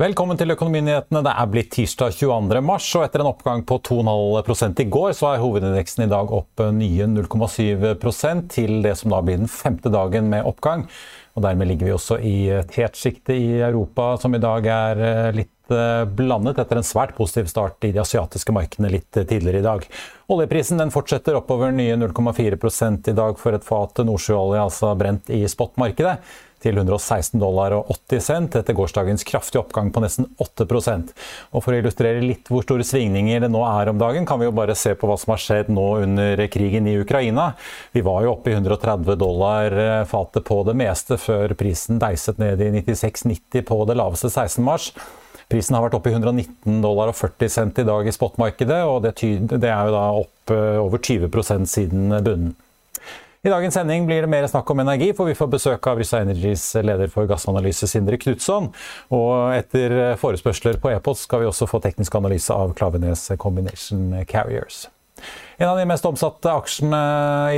Velkommen til Økonominyhetene. Det er blitt tirsdag 22. mars, og etter en oppgang på 2,5 i går, så er hovedindeksen i dag opp nye 0,7 til det som da blir den femte dagen med oppgang. Og Dermed ligger vi også i tetsjiktet i Europa, som i dag er eh, litt blandet etter en svært positiv start i de asiatiske markedene litt tidligere i dag. Oljeprisen den fortsetter oppover nye 0,4 i dag for et fat nordsjøolje, altså brent i spotmarkedet til 116 dollar og 80 cent etter gårsdagens kraftige oppgang på nesten 8 Og For å illustrere litt hvor store svingninger det nå er om dagen, kan vi jo bare se på hva som har skjedd nå under krigen i Ukraina. Vi var jo oppe i 130 dollar eh, fatet på det meste før prisen deiset ned i 96,90 på det laveste 16. mars. Prisen har vært oppe i 119 dollar og 40 cent i dag i spotmarkedet, og det, det er jo da opp eh, over 20 siden bunnen. I dagens sending blir det mer snakk om energi, for vi får besøk av Ryssa Energies leder for gassanalyse, Sindre Knutson. Og etter forespørsler på e-post skal vi også få teknisk analyse av Klavenes Combination Carriers. En av de mest omsatte aksjene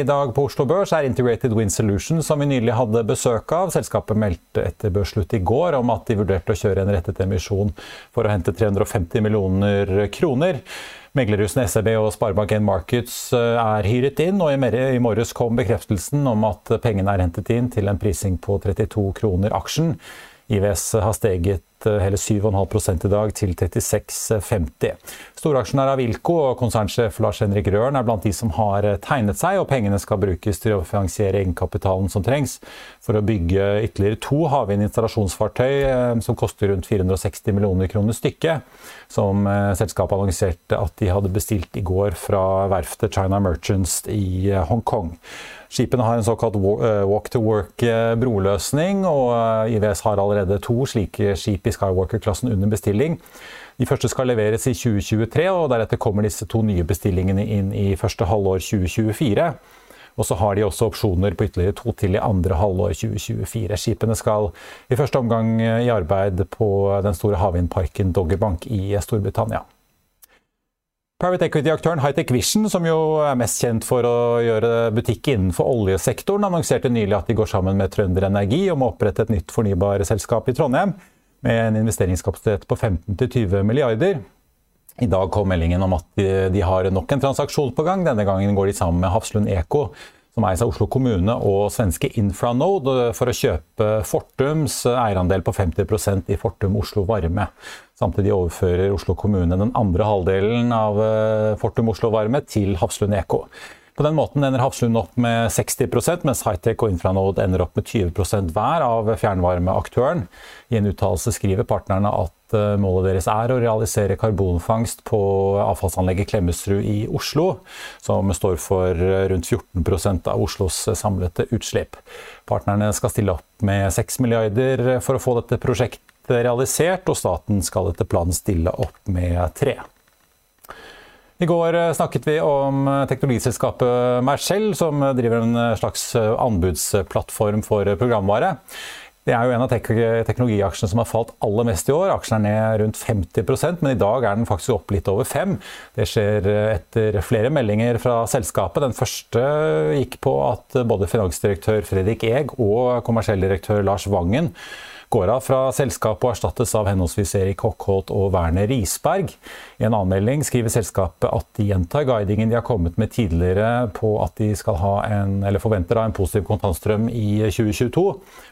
i dag på Oslo Børs er Integrated Wind Solution, som vi nylig hadde besøk av. Selskapet meldte etter børsslutt i går om at de vurderte å kjøre en rettet emisjon for å hente 350 millioner kroner. Meglerhusene SEB og Sparebank1 Markets eh, er hyret inn, og i morges kom bekreftelsen om at pengene er hentet inn til en prising på 32 kroner aksjen. IVS har steget hele 7,5 i dag, til 36,50. Storaksjonær Avilco og konsernsjef Lars Henrik Røren er blant de som har eh, tegnet seg, og pengene skal brukes til å finansiere egenkapitalen som trengs for å bygge ytterligere to havvindinstallasjonsfartøy som koster rundt 460 millioner kroner stykket som eh, selskapet annonserte at de hadde bestilt i går fra verftet China Merchants i eh, Hongkong. Skipene har en såkalt eh, walk to work-broløsning, og IVS har allerede to slike skip i Skywalker-klassen under bestilling. De første skal leveres i 2023, og deretter kommer disse to nye bestillingene inn i første halvår 2024. Og så har de også opsjoner på ytterligere to til i andre halvår 2024. Skipene skal i første omgang i arbeid på den store havvindparken Doggerbank i Storbritannia. Private Equity-aktøren Hightech Vision, som jo er mest kjent for å gjøre butikk innenfor oljesektoren, annonserte nylig at de går sammen med Trønder Energi om å opprette et nytt fornybarselskap i Trondheim med en investeringskapasitet på 15-20 milliarder. I dag kom meldingen om at de, har nok en transaksjon på gang. Denne gangen går de sammen med Hafslund Eko, som eies av Oslo kommune, og svenske Infranode for å kjøpe Fortums eierandel på 50% i Fortum Oslo Varme. Samtidig overfører Oslo kommune den andre halvdelen av eh, Fortum Oslo Varme til Hafslund Eko. På den måten ender Hafslund opp med 60% mens Hightech og Infranode ender opp med 20% hver av fjernvarmeaktøren. I en uttalelse skriver partnerne at eh, målet deres er å realisere karbonfangst på avfallsanlegget Klemetsrud i Oslo, som står for eh, rundt 14% av Oslos samlede utslipp. Partnerne skal stille opp med 6 milliarder for å få dette prosjektet realisert, og staten skal etter planen stille opp med 3. I går eh, snakket vi om eh, teknologiselskapet Mercell, som driver en eh, slags anbudsplattform for programvare. Det er jo en av tek teknologiaksjene som har falt aller mest i år. Aksjen er ned rundt 50% men i dag er den faktisk opp litt over 5 Det skjer etter flere meldinger fra selskapet. Den første gikk på at både finansdirektør Fredrik Eeg og kommersiell direktør Lars Vangen går av fra selskapet og erstattes av henholdsvis Erik Hockholt og Werner Risberg. I en anmelding skriver selskapet at de gjentar guidingen de har kommet med tidligere på at de en, forventer en positiv kontantstrøm i 2022,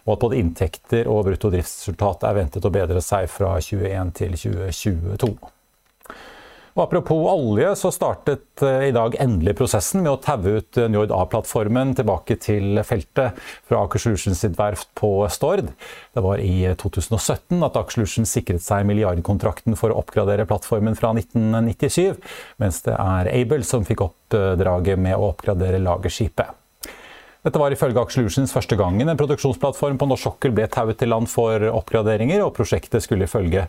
og at både inntekter og brutto driftsresultat er ventet å bedre seg fra 2021 til 2022. Og Apropos olje, så startet eh, i dag endelig prosessen med å taue ut eh, Njord-A-plattformen tilbake til feltet fra Aker Solutions sitt verft på Stord. Det var i 2017 at Aker Solutions sikret seg milliardkontrakten for å oppgradere plattformen fra 1997, mens det er Able som fikk oppdraget med å oppgradere lagerskipet. Dette var ifølge Aksjelutions første gangen en produksjonsplattform på norsk sokkel ble tauet til land for oppgraderinger, og prosjektet skulle ifølge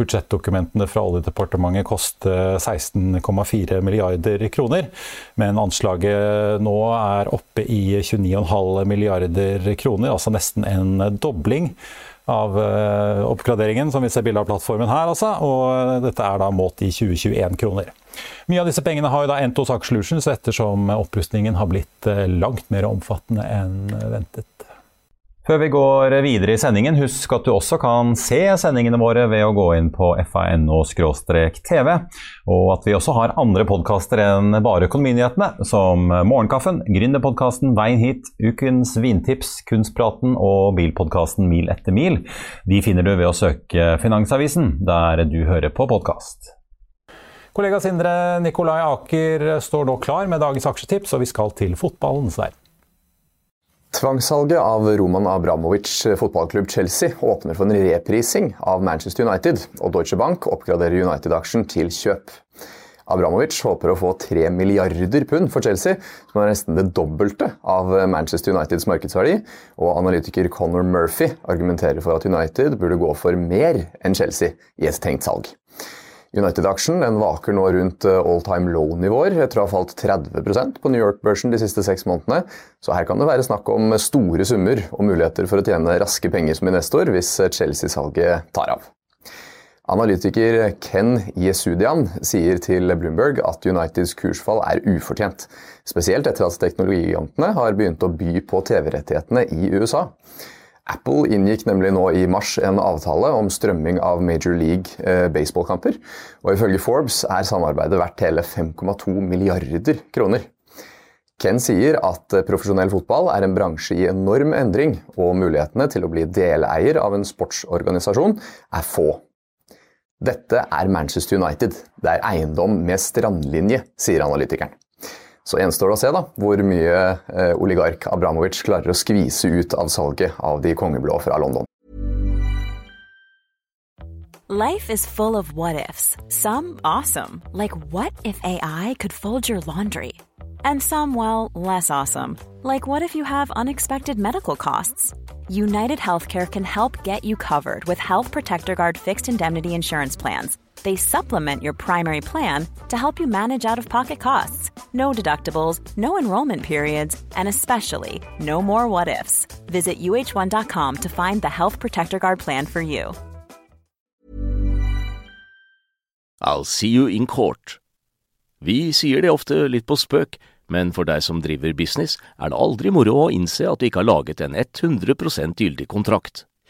budsjettdokumentene fra Oljedepartementet koste 16,4 milliarder kroner. Men anslaget nå er oppe i 29,5 milliarder kroner, altså nesten en dobling av eh, oppgraderingen, som vi ser bilde av plattformen her. Altså. Og dette er da målt i 2021 kroner. Mye av disse pengene har jo da endt hos Aker Solutions ettersom opprustningen har blitt eh, langt mer omfattende enn ventet. Før vi går videre i sendingen, husk at du også kan se sendingene våre ved å gå inn på fano-tv, og at vi også har andre podkaster enn bare Økonominyhetene, som Morgenkaffen, Gründerpodkasten Veien hit, Ukens vintips, Kunstpraten og bilpodkasten Mil etter mil. De finner du ved å søke Finansavisen der du hører på podkast. Kollega Sindre Nikolai Aker står nå klar med dagens aksjetips, og vi skal til fotballens verden. Tvangssalget av Roman Abramovic fotballklubb Chelsea åpner for en reprising av Manchester United, og Deutsche Bank oppgraderer United-aksjen til kjøp. Abramovic håper å få 3 milliarder pund for Chelsea, som er nesten det dobbelte av Manchester Uniteds markedsverdi, og analytiker Conor Murphy argumenterer for at United burde gå for mer enn Chelsea i et tenkt salg. United-aksjen vaker nå rundt eh, all time low-nivåer etter å ha falt 30 på New York-børsen de siste seks månedene. Så her kan det være snakk om store summer og muligheter for å tjene raske penger som investor hvis Chelsea-salget tar av. Analytiker Ken Yesudian sier til Bloomberg at Uniteds kursfall er ufortjent. Spesielt etter at teknologigigantene har begynt å by på TV-rettighetene i USA. Apple inngikk nemlig nå i mars en avtale om strømming av Major League eh, baseballkamper. Og ifølge Forbes er samarbeidet verdt hele 5,2 milliarder kroner. Ken sier at eh, profesjonell fotball er en bransje i enorm endring, og mulighetene til å bli deleier av en sportsorganisasjon er få. Dette er Manchester United. Det er eiendom med strandlinje, sier analytikeren. Så gjenstår det å se da, hvor mye eh, oligark Abramovic klarer å skvise ut av salget av de kongeblå fra London. Life is full of what ifs. Some awesome, like what if AI could fold your laundry? And some, well, less awesome, like what if you have unexpected medical costs? United Healthcare can help get you covered with Health Protector Guard fixed indemnity insurance plans they supplement your primary plan to help you manage out of pocket costs. No deductibles, no enrollment periods, and especially no more what ifs. Visit uh1.com to find the Health Protector Guard plan for you. I'll see you in court. Vi sier det ofte litt på spøk, men for deg som driver business, er det aldri moro å innse at du ikke har laget en 100 gyldig kontrakt.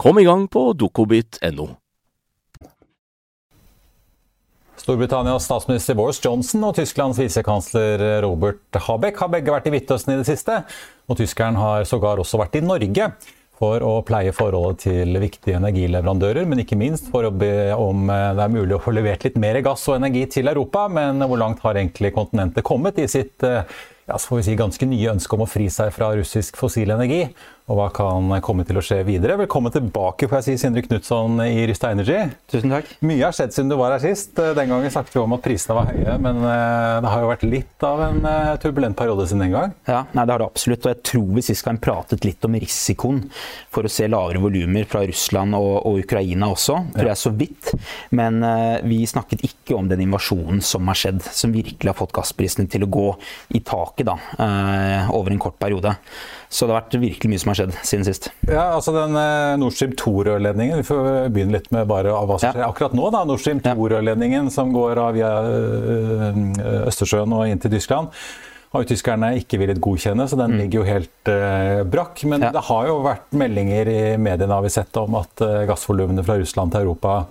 Kom i gang på dokobit.no. Storbritannias statsminister Boris Johnson og Tysklands visekansler Robert Habeck har begge vært i Midtøsten i det siste. Og tyskeren har sågar også vært i Norge. for å pleie forholdet til viktige energileverandører, men ikke minst for å be om eh, det er mulig å få levert litt mer gass og energi til Europa. Men hvor langt har egentlig kontinentet kommet i sitt eh, ja, så får vi si, ganske nye ønske om å fri seg fra russisk fossil energi? Og hva kan komme til å skje videre. Velkommen tilbake får jeg si, Sindre Knutson i Rysta Energy. Tusen takk. Mye har skjedd siden du var her sist. Den gangen snakket vi om at prisene var høye, men eh, det har jo vært litt av en eh, turbulent periode siden den gang. Ja, nei, det har det absolutt. Og jeg tror vi sist gang pratet litt om risikoen for å se lavere volumer fra Russland og, og, Ukraina også, tror jeg så vidt. Men uh, vi snakket ikke om den invasjonen som har skjedd, som virkelig har fått gassprisene til å gå i taket da, uh, over en kort periode. Så det har vært virkelig mye som har skjedd siden sist. Ja, altså den uh, Nord Stream 2-rørledningen, vi får begynne litt med bare hva som skjer akkurat nå. da, Nord Stream 2-rørledningen som går av via uh, Østersjøen og inn til Tyskland har jo tyskerne ikke villet godkjenne, så den mm. ligger jo helt uh, brakk. Men ja. det har jo vært meldinger i mediene har vi sett om at uh, gassvolumene fra Russland til Europa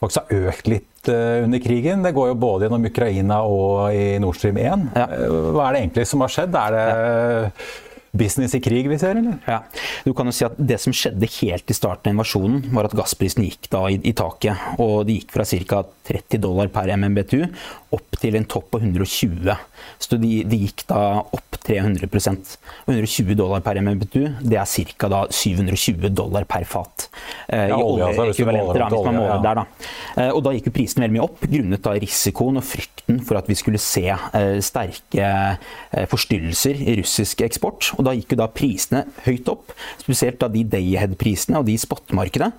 faktisk har økt litt uh, under krigen. Det går jo både gjennom Ukraina og i Nord Stream 1. Ja. hva er det egentlig som har skjedd? Er det business i krig vi ser, eller? Ja. Du kan jo si at Det som skjedde helt i starten av invasjonen, var at gassprisen gikk da i, i taket. og Det gikk fra ca. 30 dollar per MMBTU opp til en topp på 120. Så de, de gikk da opp 300 og 120 dollar per MMBTU, det er ca. 720 dollar per fat. Eh, ja, I oljeekvivalenter, altså, hvis man måler der, da. Eh, og da gikk jo prisen veldig mye opp, grunnet da risikoen og frykten for at vi skulle se eh, sterke eh, forstyrrelser i russisk eksport. Og da gikk jo da prisene høyt opp, spesielt da de day-ahead-prisene og de spotmarkedene.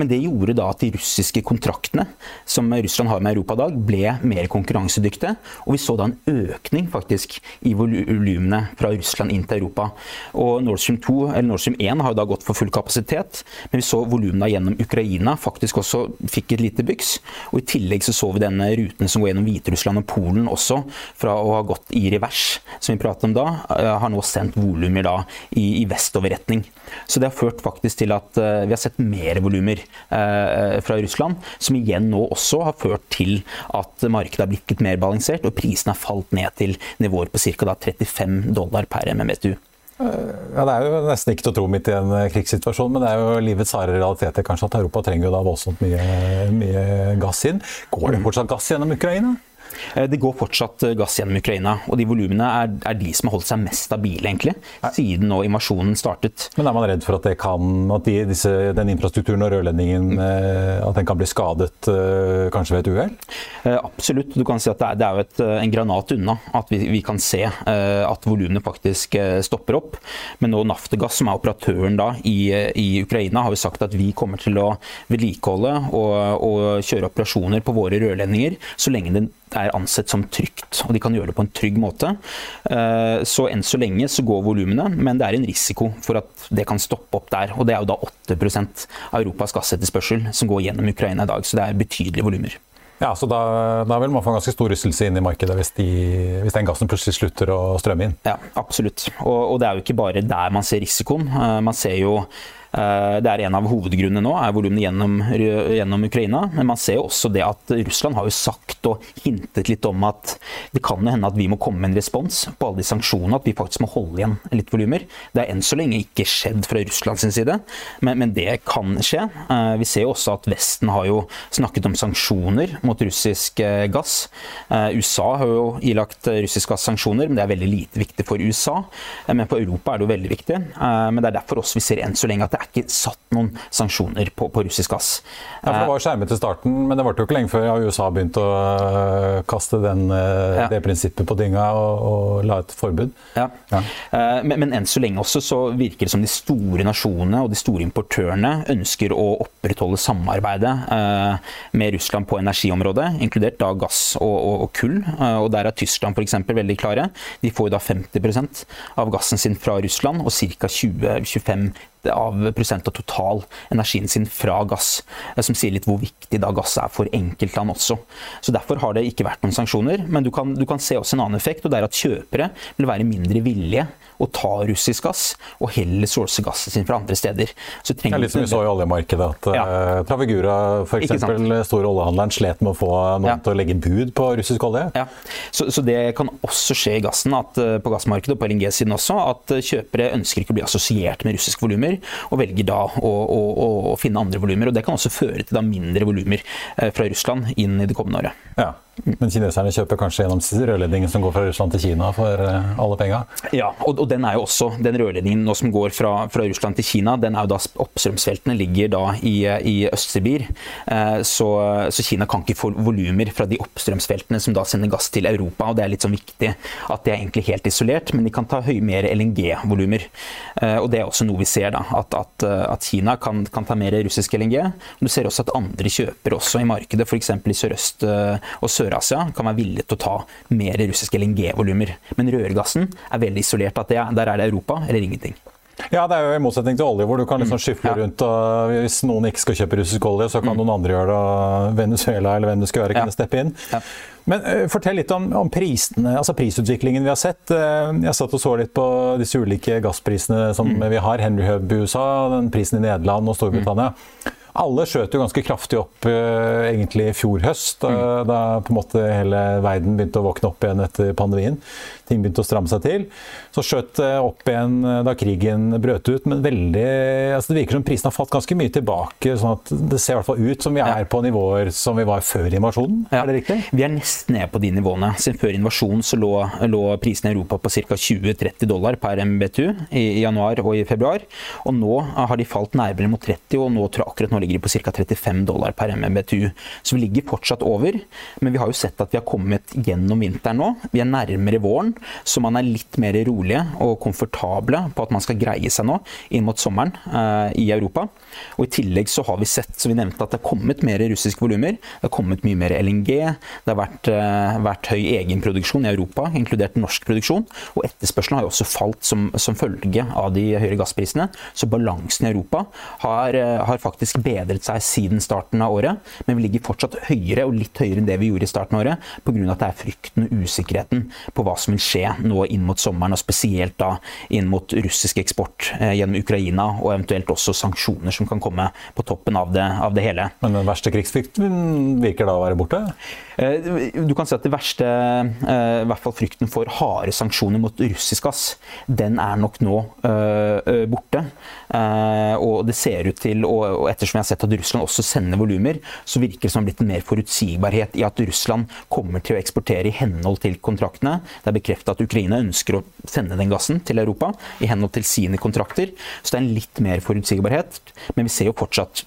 Men det gjorde da at de russiske kontraktene som Russland har med Europa i dag, ble mer konkurransedyktige. Og vi så da en økning faktisk i volumene fra Russland inn til Europa. Og Nord Stream 2, eller Nord Stream 1 har jo da gått for full kapasitet, men vi så volumene gjennom Ukraina faktisk også fikk et lite byks. Og i tillegg så så vi denne ruten som går gjennom Hviterussland og Polen også, fra å ha gått i revers, som vi pratet om da, eh, har nå sendt volumer da i, i vestoverretning. Så det har ført faktisk til at uh, vi har sett mer volumer uh, fra Russland, som igjen nå også har ført til at markedet har blitt litt mer balansert, og prisen har falt ned til nivåer på ca. 35 dollar per MMSU. Ja, Det er jo nesten ikke til å tro midt i en krigssituasjon, men det er jo livets harde realiteter kanskje at Europa trenger jo da voldsomt mye, mye gass inn. Går det fortsatt gass gjennom Ukraina? Eh, det går fortsatt eh, gass gjennom Ukraina, og de volumene er, er, de som har holdt seg mest stabile, egentlig, siden nå invasjonen startet. Men er man redd for at, det kan, at de, disse, den infrastrukturen og rørledningen mm. at den kan bli skadet kanskje ved et uhell? Absolutt. Du kan si at det er, det er jo et, en granat unna at vi, vi kan se at volumene faktisk stopper opp. Men nå Naftegass, som er operatøren da i, i Ukraina, har jo sagt at vi kommer til å vedlikeholde og, og kjøre operasjoner på våre rørledninger så lenge det er ansett som trygt, og de kan gjøre det på en trygg måte. Eh, så enn så lenge så går volumene, men det er en risiko for at det kan stoppe opp der. Og det er jo da 8 av Europas gassetterspørsel som går gjennom Ukraina i dag, så det er betydelige volumer. Ja, så da, da, vil man få en ganske stor rystelse inn i markedet hvis, de, hvis, den gassen plutselig slutter å strømme inn? Ja, absolutt. Og, og, det er jo ikke bare der man ser risikoen. Eh, man ser jo det er en av hovedgrunnene nå, er volumene gjennom, gjennom, Ukraina. Men man ser jo også det at Russland har jo sagt og hintet litt om at det kan hende at vi må komme med en respons på alle de sanksjonene, at vi faktisk må holde igjen litt volumer. Det har enn så lenge ikke skjedd fra Russlands side, men, men, det kan skje. Eh, vi ser jo også at Vesten har jo snakket om sanksjoner mot russisk eh, gass. USA har jo ilagt russisk gass sanksjoner, men det er veldig lite viktig for USA. Men for Europa er det jo veldig viktig. Men det er derfor også vi ser enn så lenge at det er er ikke satt noen sanksjoner på, på russisk gass. Ja, for Det var skjermet til starten, men det varte jo ikke lenge før USA begynte å øh, kaste den, øh, ja. det prinsippet på dynga og, og la et forbud. Ja. ja. Uh, men, men, enn så lenge også så virker det som de store nasjonene og de store importørene ønsker å opprettholde samarbeidet med Russland på energiområdet, inkludert da gass og, og, og kull. Og Der er Tyskland f.eks. veldig klare. De får da 50% av gassen sin fra Russland og ca. 20-25 av prosent av total energien sin fra gass. Eh, som sier litt hvor viktig da gass er for enkeltland også. Så Derfor har det ikke vært noen sanksjoner. Men du kan, du kan se også en annen effekt, og det er at kjøpere vil være mindre villige å ta russisk gass, og heller source gassen sin fra andre steder. Så det er litt som vi så i oljemarkedet, at ja. uh, Trafigura, f.eks. store oljehandleren, slet med å få noen ja. til å legge bud på russisk olje. Ja. Så, så, det kan også skje i gassen, at, uh, på gassmarkedet og på LNG-siden også, at kjøpere ønsker ikke å bli assosiert med russiske volumer. Og velger da å, å, å finne andre volumer. Det kan også føre til mindre volumer fra Russland inn i det kommende året. Ja. Men kineserne kjøper kanskje gjennom rørledningen som går fra Russland til Kina for eh, alle penga? Ja, og, og, den er jo også, den rørledningen nå som går fra, fra, Russland til Kina, den er jo da oppstrømsfeltene ligger da i, i Øst-Sibir. Eh, så, så, Kina kan ikke få volumer fra de oppstrømsfeltene som da sender gass til Europa. og Det er litt sånn viktig at det er egentlig helt isolert, men de kan ta høy, mer LNG-volumer. Eh, og Det er også noe vi ser, da, at, at, at Kina kan, kan, ta mer russisk LNG. Du ser også at andre kjøper også i markedet, f.eks. i Sørøst og Sør Sør-Asia kan være villig til å ta mer russiske LNG-volumer. Men rørgassen er veldig isolert. at det, Der er det Europa eller ingenting. Ja, det er jo i motsetning til olje, hvor du kan liksom mm. skyfle ja. rundt. og Hvis noen ikke skal kjøpe russisk olje, så kan mm. noen andre gjøre det. og Venezuela eller hvem det skulle være, kunne steppe inn. Ja. Men uh, fortell litt om, om prisene, altså prisutviklingen vi har sett. Uh, jeg satt og så litt på disse ulike gassprisene som mm. vi har. Henry Hub i USA, den prisen i Nederland og Storbritannia. Mm. Alle skjøt jo ganske kraftig opp uh, egentlig i fjor høst, da, mm. da på en måte hele verden begynte å våkne opp igjen etter pandemien ting begynte å stramme seg til. Så skjøt det opp igjen eh, da krigen brøt ut, men veldig, altså det virker som prisen har falt ganske mye tilbake. sånn at Det ser i hvert fall ut som vi er ja. på nivåer som vi var før invasjonen. Ja. Er det riktig? Vi er nesten nede på de nivåene. Siden før invasjonen så lå, lå prisen i Europa på ca. 20-30 dollar per MBTU i, i, januar og i februar. Og nå har de falt nærmere mot 30, og nå tror jeg akkurat nå ligger på ca. 35 dollar per MMBTU. Så vi ligger fortsatt over, men vi har jo sett at vi har kommet gjennom vinteren nå. Vi er nærmere våren så man er litt mer rolige og komfortable på at man skal greie seg nå inn mot sommeren eh, i Europa. Og I tillegg så har vi sett som vi nevnte at det har kommet mer russiske volumer. Det har kommet mye mer LNG. Det har vært, eh, vært høy egenproduksjon i Europa, inkludert norsk produksjon. Og etterspørselen har jo også falt som, som følge av de høyere gassprisene. Så balansen i Europa har, eh, har faktisk bedret seg siden starten av året. Men vi ligger fortsatt høyere og litt høyere enn det vi gjorde i starten av året, pga. at det er frykten og usikkerheten på hva som vil skje nå inn mot sommeren, og spesielt da inn mot russisk eksport eh, gjennom Ukraina, og eventuelt også sanksjoner som kan komme på toppen av det, av det hele. Men den verste krigsfrykten virker da å være borte? Eh, du kan si at det verste, eh, i hvert fall frykten for harde sanksjoner mot russisk gass, den er nok nå borte. Og det ser ut til, og ettersom jeg har sett at Russland også sender volumer, så virker det som det har blitt en mer forutsigbarhet i at Russland kommer til å eksportere i henhold til kontraktene. Det er bekreftet at Ukraina ønsker å sende den gassen til Europa i henhold til sine kontrakter. Så det er en litt mer forutsigbarhet. Men vi ser jo fortsatt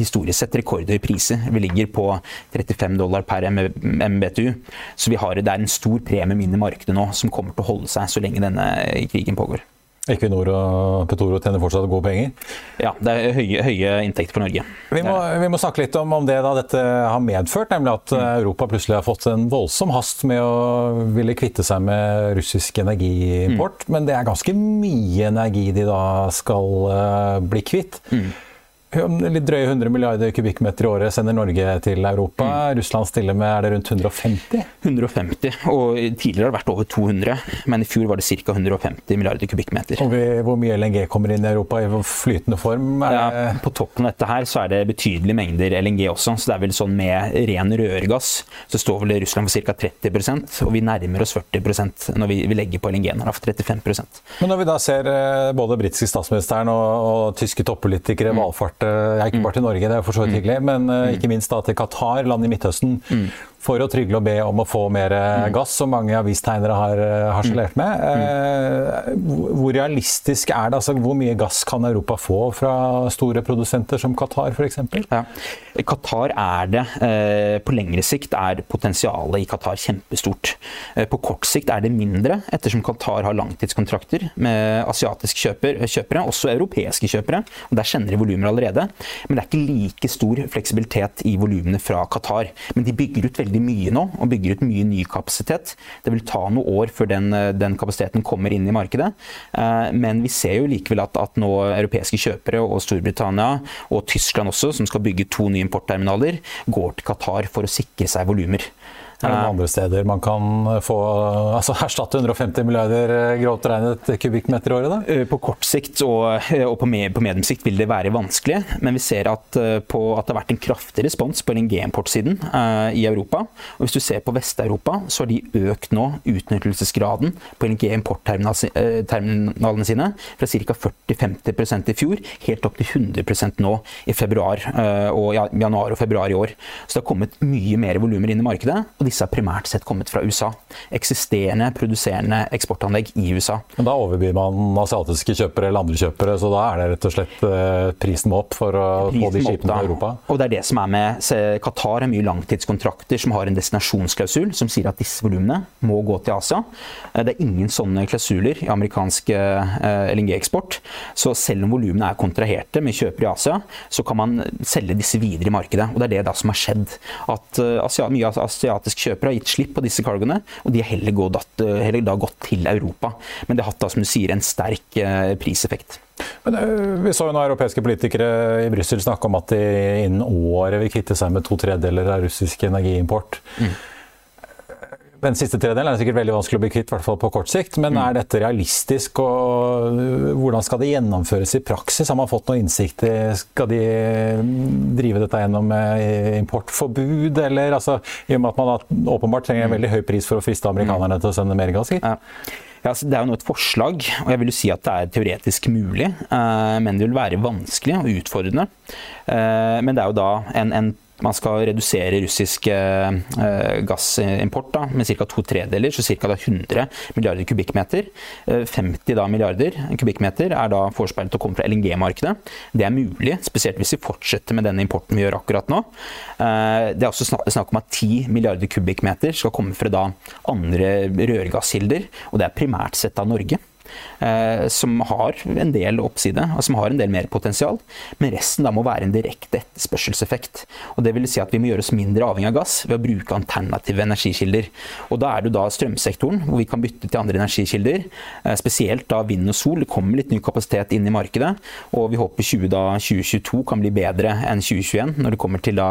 historisk sett rekordhøye priser. Vi ligger på 35 dollar per MBTU. Så har, det er en stor premie inn i markedet nå som kommer til å holde seg så lenge denne krigen pågår. Equinor og Petoro tjener fortsatt gode penger? Ja, det er høye, høye inntekter for Norge. Vi må, vi må, snakke litt om, om det da dette har medført, nemlig at mm. Europa plutselig har fått en voldsom hast med å ville kvitte seg med russisk energiimport. Mm. Men det er ganske mye energi de da skal uh, bli kvitt. Mm. Litt drøye 100 milliarder kubikkmeter i året sender Norge til Europa. Mm. Russland stiller med er det rundt 150? 150, og tidligere har det vært over 200. Men i fjor var det ca. 150 milliarder kubikkmeter. Og vi, hvor mye LNG kommer inn i Europa i flytende form? Ja, på toppen av dette her så er det betydelige mengder LNG også. Så det er vel sånn med ren rørgass så står vel Russland for ca. 30% og vi nærmer oss 40 når vi, vi legger på LNG-en. Har 35% Men når vi da ser eh, både britiske statsministeren og, og tyske toppolitikere mm. Valfart ja, ikke bare til Norge, det er for så vidt mm. hyggelig, men uh, ikke minst da til Qatar, land i Midtøsten. Mm for å trygle og be om å få mer eh, mm. gass, som mange avistegnere har eh, harselert mm. med. Eh, Hvor realistisk er det? Altså, hvor mye gass kan Europa få fra store produsenter som Qatar f.eks.? Ja. Qatar er det. På lengre sikt er potensialet i Qatar kjempestort. På kort sikt er det mindre, ettersom Qatar har langtidskontrakter med asiatiske kjøper, kjøpere, også europeiske kjøpere. og Der kjenner de volumer allerede. Men det er ikke like stor fleksibilitet i volumene fra Qatar. Men de bygger ut veldig veldig mye nå og bygger ut mye ny kapasitet. Det vil ta noen år før den, eh, den kapasiteten kommer inn i markedet. Eh, men vi ser jo likevel at, at nå europeiske kjøpere og Storbritannia og Tyskland også, som skal bygge to nye importterminaler, går til Qatar for å sikre seg volumer. Er det noen andre steder man kan få altså erstatte 150 milliarder eh, grovt regnet kubikkmeter i året? da? Eh, på kort sikt og, eh, og på, med, på mediumsikt vil det være vanskelig, men vi ser at, på, at det har vært en kraftig respons på LNG-importsiden uh, i Europa. Og Hvis du ser på Vest-Europa, så har de økt nå utnyttelsesgraden på LNG-importterminalene sine fra ca. 40-50% i fjor helt opp til 100% nå i februar uh, og ja, januar og februar i år. Så det har kommet mye mer volumer inn i markedet. og disse har primært sett kommet fra USA. Eksisterende produserende eksportanlegg i USA. Men Da overbyr man asiatiske kjøpere eller andre kjøpere, så da er det rett og slett eh, prisen må opp for å få de skipene til Europa? Og det er det som er med Qatar har mye langtidskontrakter som har en destinasjonsklausul som sier at disse volumene må gå til Asia. Eh, det er ingen sånne klausuler i amerikansk eh, LNG-eksport. Så selv om volumene er kontraherte med kjøpere i Asia, så kan man selge disse videre i markedet. Og det er det da som har skjedd. At mye asiatisk kjøpere har gitt slipp på disse cargoene, og de har heller, gått, heller da gått til Europa. Men det har hatt da, som du sier, en sterk eh, priseffekt. Men, eh, vi så jo noen europeiske politikere i Brussel snakke om at de innen året vil kvitte seg med to tredjedeler av russisk energiimport. Mm. Den siste tredelen er sikkert veldig vanskelig å bli kvitt, i hvert fall på kort sikt. Men mm. er dette realistisk, og hvordan skal det gjennomføres i praksis? Har man fått noe innsikt i Skal de drive dette gjennom importforbud, eller altså, I og med at man åpenbart trenger en veldig høy pris for å friste amerikanerne til å sende mer gass hit? Ja. Ja, altså, det er jo nå et forslag, og jeg vil jo si at det er teoretisk mulig. Eh, men det vil være vanskelig og utfordrende. Eh, men det er jo da en, en man skal redusere russisk eh, gassimport da, med ca. to tredeler, så ca. 100 milliarder kubikkmeter. 50 da, milliarder kubikkmeter er da forespeilet å komme fra LNG-markedet. Det er mulig, spesielt hvis vi fortsetter med denne importen vi gjør akkurat nå. Det er også snakk om at 10 milliarder kubikkmeter skal komme fra da andre rørgasskilder, og det er primært sett av Norge. Eh, som har en del oppside, og som har en del mer potensial. Men resten da må være en direkte etterspørselseffekt. Og det vil si at vi må gjøre oss mindre avhengig av gass ved å bruke alternative energikilder. Og da er det da strømsektoren, hvor vi kan bytte til andre energikilder. Eh, spesielt da vind og sol. Det kommer litt ny kapasitet inn i markedet. Og vi håper 20, da, 2022 kan bli bedre enn 2021 når det kommer til da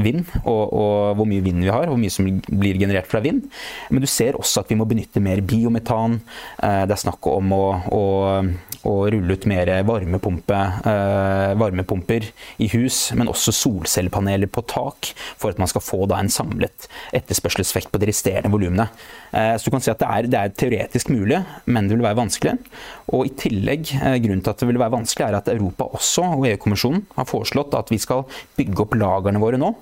vind, og, og hvor mye vind vi har, hvor mye som blir generert fra vind. Men du ser også at vi må benytte mer biometan. Eh, det er snakk om å å, å rulle ut mer varmepumpe, eh, varmepumper i hus, men også solcellepaneler på tak, for at man skal få en samlet etterspørselseffekt på de resterende volumene. Eh, så du kan si at det er, det er, teoretisk mulig, men det vil være vanskelig. Og i tillegg, eh, grunnen til at det vil være vanskelig, er at Europa også, og EU-kommisjonen, har foreslått at vi skal bygge opp lagrene våre nå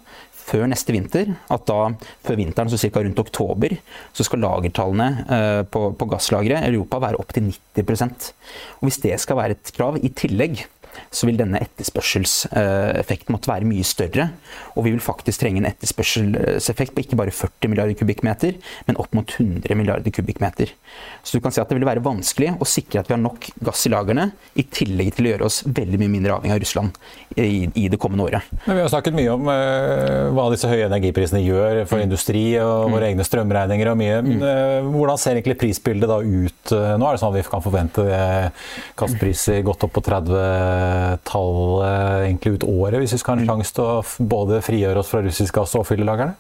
før neste vinter. At da før vinteren, så ca. rundt oktober, så skal lagertallene eh, på, på gasslageret i Europa være opp til 90% Og Hvis det skal være et krav i tillegg så vil denne etterspørselseffekten måtte være mye større. Og vi vil faktisk trenge en etterspørselseffekt på ikke bare 40 milliarder kubikkmeter, men opp mot 100 milliarder kubikkmeter. Så du kan si at det vil være vanskelig å sikre at vi har nok gass i lagrene, i tillegg til å gjøre oss veldig mye mindre avhengig av Russland i, i det kommende året. Men vi har snakket mye om uh, hva disse høye energiprisene gjør for industri og mm. våre egne strømregninger og mye. Mm. Uh, hvordan ser egentlig prisbildet da ut? Uh, nå er det sånn at vi kan forvente gasspriser godt opp på 30 tallet egentlig ut året, hvis vi skal ha en sjanse til å både frigjøre oss fra russisk gass og fylle lagrene?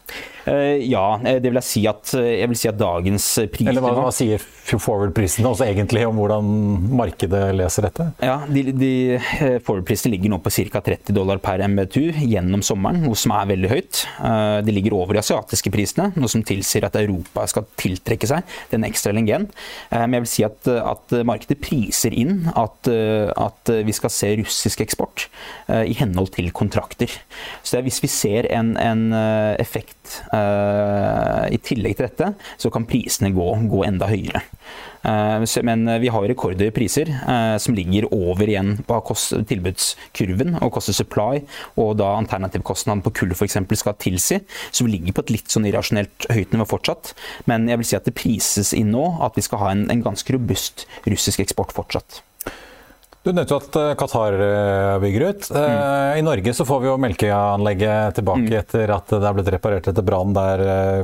Eh, ja, eh, det vil jeg si at, eh, jeg vil si at dagens pris Eller hva, hva sier forward-prisene også egentlig om hvordan markedet leser dette? Ja, de, de Forward-prisene ligger nå på ca. 30 dollar per MBTU gjennom sommeren, noe som er veldig høyt. De ligger over de asiatiske prisene, noe som tilsier at Europa skal tiltrekke seg den ekstra LNG-en. Men jeg vil si at, at markedet priser inn at, at, vi skal se russisk eksport i henhold til kontrakter. Så hvis vi ser en, en effekt Eh, I tillegg til dette så kan prisene gå, gå enda høyere. Eh, men vi har rekordhøye priser eh, som ligger over igjen på tilbudskurven og koster supply, og da alternativkostnaden på kull f.eks. skal tilsi. Så vi ligger på et litt sånn irrasjonelt høyt nivå fortsatt. Men jeg vil si at det prises inn nå at vi skal ha en, en ganske robust russisk eksport fortsatt. Du nevnte at eh, Qatar eh, bygger ut. Eh, mm. I Norge så får vi jo Melkøya-anlegget tilbake mm. etter at det er blitt reparert etter brann der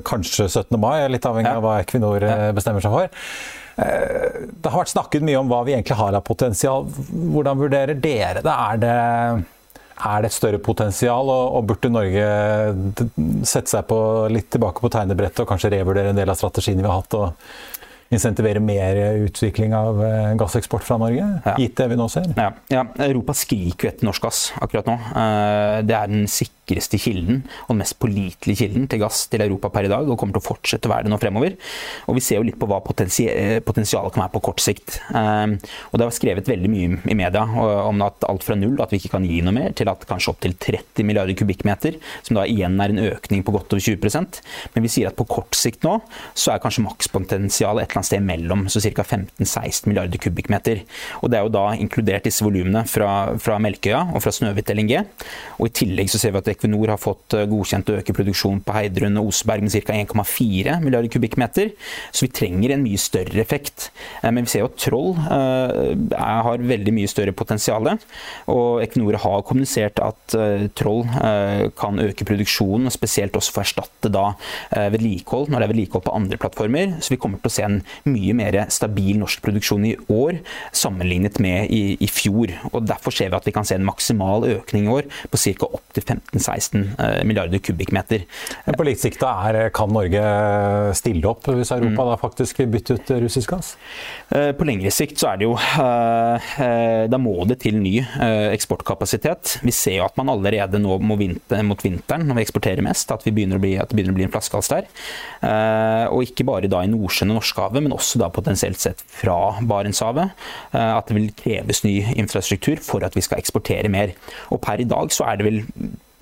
kanskje 17. mai, litt avhengig ja. av hva Equinor bestemmer seg for. Det har vært snakket mye om hva vi egentlig har av potensial. Hvordan vurderer dere det? Er det Er det et større potensial, og, og burde Norge sette seg på, litt tilbake på tegnebrettet og kanskje revurdere en del av strategiene vi har hatt? og insentivere mer utvikling av eh, gasseksport fra Norge, ja. gitt det vi nå ser? Ja, ja. Europa skriker jo etter norsk gass akkurat nå. Eh, det er den sikre sikreste kilden og den mest pålitelige kilden til gass til Europa per i dag, og kommer til å fortsette å være det nå fremover. Og Vi ser jo litt på hva potensialet kan være på kort sikt. Ehm, og Det har skrevet veldig mye i media om at alt fra null, at vi ikke kan gi noe mer, til at kanskje opptil 30 milliarder kubikkmeter, som da igjen er en økning på godt over 20% Men vi sier at på kort sikt nå, så er kanskje makspotensialet et eller annet sted mellom, så ca. 15-16 milliarder kubikkmeter. Og Det er jo da inkludert disse volumene fra, fra Melkøya og fra Snøhvit LNG. Og I tillegg så ser vi at Equinor har fått eh, godkjent å øke produksjonen på Heidrun og Oseberg med ca. 1,4 milliarder kubikkmeter. Så vi trenger en mye større effekt. Eh, men vi ser jo at Troll uh, har veldig mye større potensial. Og Equinor har kommunisert at Troll kan øke produksjonen, og spesielt også få erstatte da vedlikehold når det er vedlikehold på andre plattformer. Så vi kommer til å se en mye mer stabil norsk produksjon i år sammenlignet med i, i fjor. Og Derfor ser vi at vi kan se en maksimal økning i år på ca. opptil 15 16 eh, milliarder kubikkmeter. På litt sikt er, kan Norge stille opp hvis Europa mm. da faktisk vil bytte ut russisk gass? Eh, på lengre sikt så er det jo eh, Da må det til ny eksportkapasitet. Vi ser jo at man allerede nå mot vinteren, når vi eksporterer mest, at, vi begynner bli, at det begynner å bli en flaskehals der. Og ikke bare da i Nordsjøen og Norskehavet, men også da potensielt sett fra Barentshavet. At det vil kreves ny infrastruktur for at vi skal eksportere mer. Og per i dag så er det vel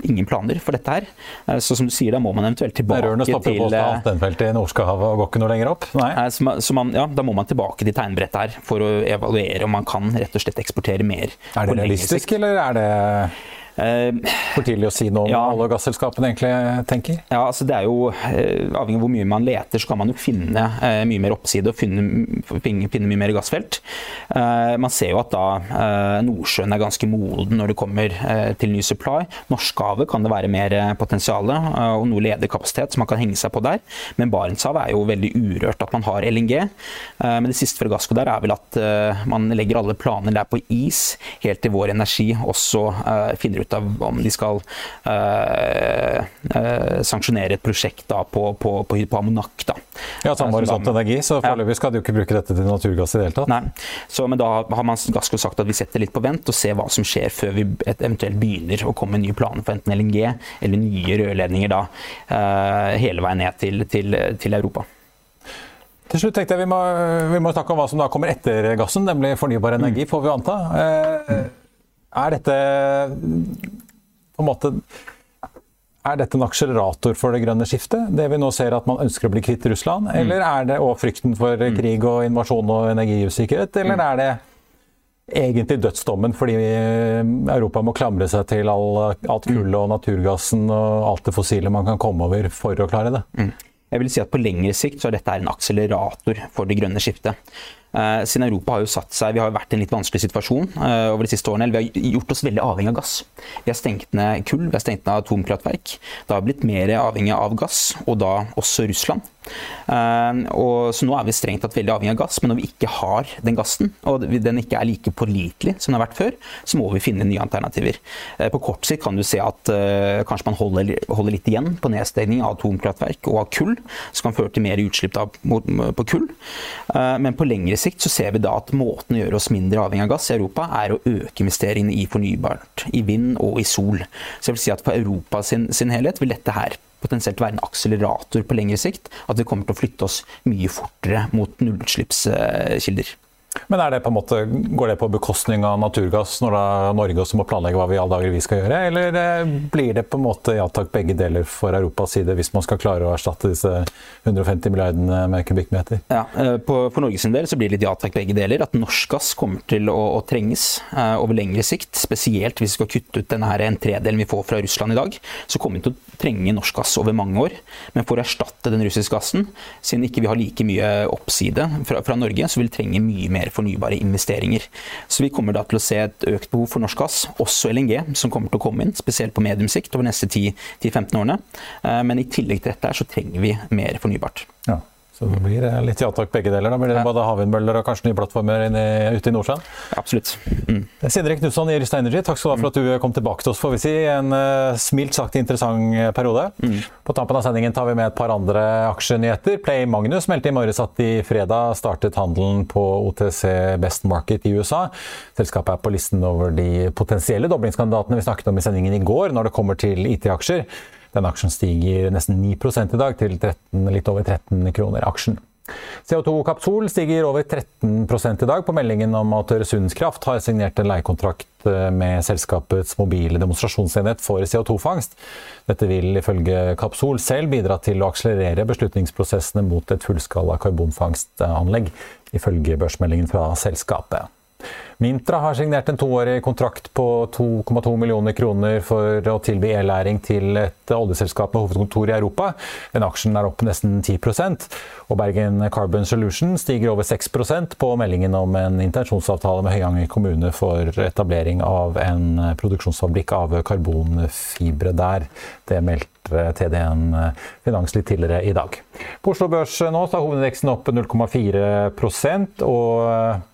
ingen planer for dette her. Eh, så som du sier, da må man eventuelt tilbake Rørene stopper til på Stenfeltet i Norskehavet og går ikke noe lenger opp? Nei. Eh, så man, så man, ja, da må man tilbake til tegnbrettet her for å evaluere om man kan rett og slett eksportere mer. Er det realistisk, eller er det Eh, For tidlig å si noe om ja, og gasselskapene egentlig tenker? Ja, altså det er jo eh, Avhengig av hvor mye man leter, så kan man jo finne eh, mye mer oppside og finne, finne mye mer gassfelt. Man ser jo at da Nordsjøen er ganske moden når det kommer til ny supply. Norskehavet kan det være mer potensial og noe ledig kapasitet som man kan henge seg på der. Men Barentshavet er jo veldig urørt at man har LNG. Men det siste fra Gassco der er vel at man legger alle planer der på is helt til Vår Energi også finner ut av om de skal uh, uh, sanksjonere et prosjekt da, på, på, på, på Amonak. Da. Ja, samme horisont energi, så foreløpig skal de jo ikke bruke dette til naturgass i det hele tatt. Nei, så, men da har man Gassco sagt at vi setter litt på vent og ser hva som skjer før vi eventuelt begynner å komme med nye planer for enten LNG eller nye rørledninger da, uh, hele veien ned til, til, til Europa. Til slutt tenkte jeg vi må, vi må, snakke om hva som da kommer etter gassen, nemlig fornybar energi, får vi anta. Eh, er dette på en måte er dette en akselerator for det grønne skiftet? Det vi nå ser at man ønsker å bli kvitt Russland? Mm. Eller er det òg frykten for mm. krig og invasjon og energiusikkerhet? Eller mm. er det egentlig dødsdommen fordi Europa må klamre seg til all, alt kullet og naturgassen og alt det fossile man kan komme over for å klare det? Jeg vil si at På lengre sikt så er dette en akselerator for det grønne skiftet. Uh, siden Europa har jo satt seg, Vi har jo vært i en litt vanskelig situasjon uh, over de siste årene. Vi har gjort oss veldig avhengig av gass. Vi har stengt ned kull, vi har stengt ned atomkraftverk. Det har blitt mer avhengig av gass, og da også Russland. Uh, og, så nå er vi strengt tatt veldig avhengig av gass, men når vi ikke har den gassen, og den ikke er like pålitelig som den har vært før, så må vi finne nye alternativer. på kort sikt kan du se at kanskje man holder, holder, litt igjen på nedstengning av atomkraftverk og av kull, som kan føre til mer utslipp på kull. men på lengre sikt så ser vi da at måten å gjøre oss mindre avhengig av gass i Europa, er å øke investeringene i fornybart. I vind og i sol. Så jeg vil si at for Europa sin, sin helhet vil dette her potensielt være en akselerator på lengre sikt. At vi kommer til å flytte oss mye fortere mot nullutslippskilder. Men er det på en måte, Går det på bekostning av naturgass, når da Norge også må planlegge hva vi alle dager vi skal gjøre? Eller eh, blir det på en måte ja takk begge deler for Europas side, hvis man skal klare å erstatte disse 150 milliardene med kubikkmeter? Ja, eh, på, For Norges del så blir det litt ja takk begge deler. At norsk gass kommer til å, å trenges uh, over lengre sikt. Spesielt hvis vi skal kutte ut denne her en tredelen vi får fra Russland i dag. Så kommer vi til å trenge norsk gass over mange år. Men for å erstatte den russiske gassen, siden ikke vi har like mye oppside fra, fra Norge, så vil vi trenge mye mer mer fornybare investeringer. Så vi kommer da til å se et økt behov for norsk gass, også LNG, som kommer til å komme inn, spesielt på mediumsikt over de neste 10-15 årene. Eh, men i tillegg til dette så trenger vi mer fornybart. Ja. Så det blir eh, litt ja takk, begge deler. Da blir det både havvindmøller og kanskje nye plattformer ute i Nordsjøen? Absolutt. Mm. Sindre Knutson i Rista Energy, takk skal du ha for at du kom tilbake til oss, får vi si. En uh, smilt sagt interessant eh, periode. Mm. På tampen av sendingen tar vi med et par andre aksjenyheter. Play Magnus meldte i morges at i fredag startet handelen på OTC Best Market i USA. Selskapet er på listen over de potensielle doblingskandidatene vi snakket om i sendingen i går når det kommer til IT-aksjer. Den aksjen stiger nesten 9% i dag, til 13, litt over 13 kroner aksjen. CO2 Kapsol stiger over 13% i dag på meldingen om at Øresundskraft har signert en leiekontrakt eh, med selskapets mobile demonstrasjonsenhet for CO2-fangst. Dette vil ifølge Kapsol selv bidra til å akselerere beslutningsprosessene mot et fullskala karbonfangstanlegg, ifølge børsmeldingen fra selskapet. Mintra har signert en toårig kontrakt på 2,2 millioner kroner for å tilby e-læring til et oljeselskap med hovedkontor i Europa. Den aksjen er opp nesten 10% og Bergen Carbon Solution stiger over 6% på meldingen om en intensjonsavtale med Høyanger kommune for etablering av en produksjonsfabrikk av karbonfibre der. Det meldte TDN Finans litt tidligere i dag. På Oslo Børs nå så er hovedindeksen opp 0,4% og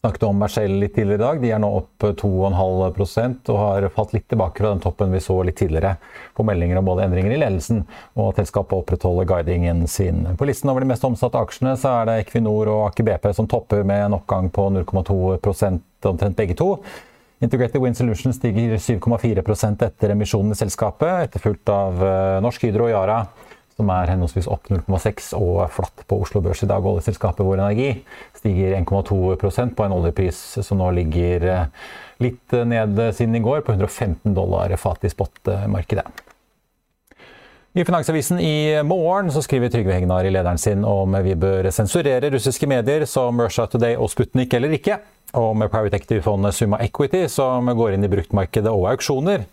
snakket om Mercell litt tidligere i dag. De er nå opp 2,5% og har falt litt tilbake fra den toppen vi så litt tidligere på meldinger om både endringer i ledelsen og at selskapet opprettholder guidingen sin. På listen over de mest omsatte aksjene så er det Equinor og Aker BP som topper med en oppgang på 0,2 omtrent begge to. Integrated Wind Solutions stiger 7,4% etter emisjonen i selskapet, etterfulgt av eh, Norsk Hydro og Yara som er henholdsvis opp 0,6 og flatt på Oslo Børs i dag. Oljeselskapet Vår Energi stiger 1,2% på en oljepris som nå ligger eh, litt ned siden i går, på 115 dollar fat i spot-markedet. I Finansavisen i morgen så skriver Trygve Hegnar i lederen sin om vi bør sensurere russiske medier som Russia Today og Sputnik eller ikke. og Om private equity-fondet Summa Equity som går inn i bruktmarkedet og auksjoner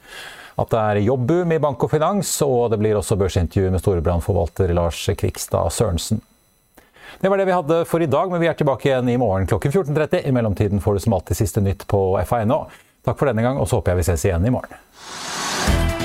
at det er jobbboom i bank og finans, og det blir også børsintervju med Storebrand-forvalter Lars Kvikstad Sørensen. Det var det vi hadde for i dag, men vi er tilbake igjen i morgen klokken 14.30. I mellomtiden får du som alltid siste nytt på FA.no. Takk for denne gang, og så håper jeg vi ses igjen i morgen.